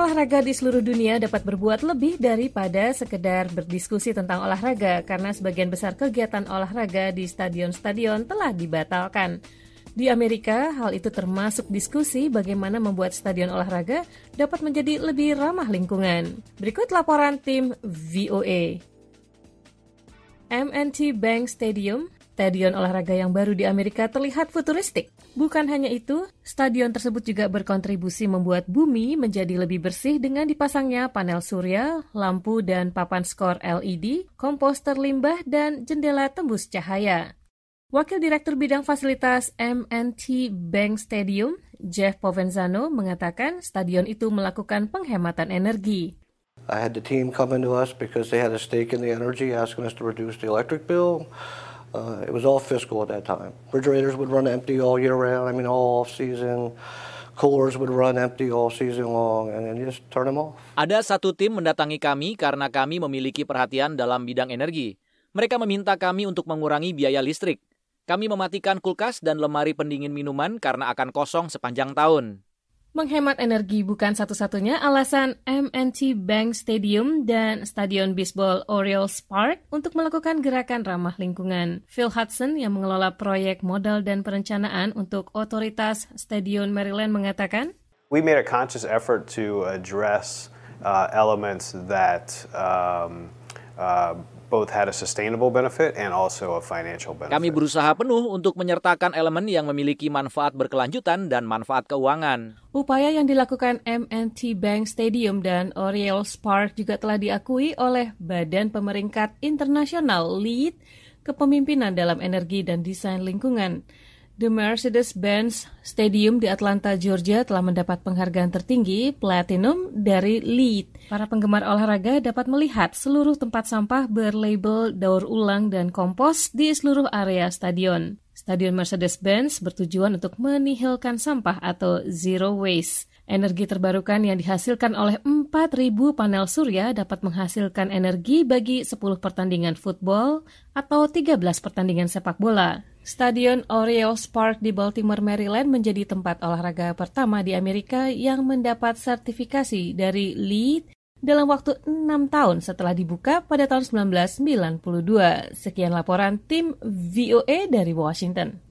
olahraga di seluruh dunia dapat berbuat lebih daripada sekedar berdiskusi tentang olahraga karena sebagian besar kegiatan olahraga di stadion-stadion telah dibatalkan. Di Amerika, hal itu termasuk diskusi bagaimana membuat stadion olahraga dapat menjadi lebih ramah lingkungan. Berikut laporan tim VOA. MNT Bank Stadium Stadion olahraga yang baru di Amerika terlihat futuristik. Bukan hanya itu, stadion tersebut juga berkontribusi membuat bumi menjadi lebih bersih dengan dipasangnya panel surya, lampu dan papan skor LED, komposter limbah, dan jendela tembus cahaya. Wakil Direktur Bidang Fasilitas MNT Bank Stadium, Jeff Povenzano, mengatakan stadion itu melakukan penghematan energi. I had the team come into us because they had a stake in the energy, asking us to reduce the electric bill. Uh, it was all fiscal at that time. Refrigerators would run empty all year round. I mean, all off season. Coolers would run empty all season long, and then just turn them off. Ada satu tim mendatangi kami karena kami memiliki perhatian dalam bidang energi. Mereka meminta kami untuk mengurangi biaya listrik. Kami mematikan kulkas dan lemari pendingin minuman karena akan kosong sepanjang tahun. Menghemat energi bukan satu-satunya alasan MNT Bank Stadium dan Stadion Baseball Orioles Park untuk melakukan gerakan ramah lingkungan. Phil Hudson yang mengelola proyek modal dan perencanaan untuk otoritas Stadion Maryland mengatakan, We made a conscious effort to address uh, elements that um, uh, both had a sustainable benefit and also a financial benefit. Kami berusaha penuh untuk menyertakan elemen yang memiliki manfaat berkelanjutan dan manfaat keuangan. Upaya yang dilakukan MNT Bank Stadium dan Orioles Park juga telah diakui oleh Badan Pemeringkat Internasional LEED Kepemimpinan dalam Energi dan Desain Lingkungan. The Mercedes-Benz Stadium di Atlanta, Georgia telah mendapat penghargaan tertinggi Platinum dari LEED. Para penggemar olahraga dapat melihat seluruh tempat sampah berlabel daur ulang dan kompos di seluruh area stadion. Stadion Mercedes-Benz bertujuan untuk menihilkan sampah atau zero waste. Energi terbarukan yang dihasilkan oleh 4.000 panel surya dapat menghasilkan energi bagi 10 pertandingan football atau 13 pertandingan sepak bola. Stadion Orioles Park di Baltimore, Maryland menjadi tempat olahraga pertama di Amerika yang mendapat sertifikasi dari LEED dalam waktu enam tahun setelah dibuka pada tahun 1992. Sekian laporan tim VOA dari Washington.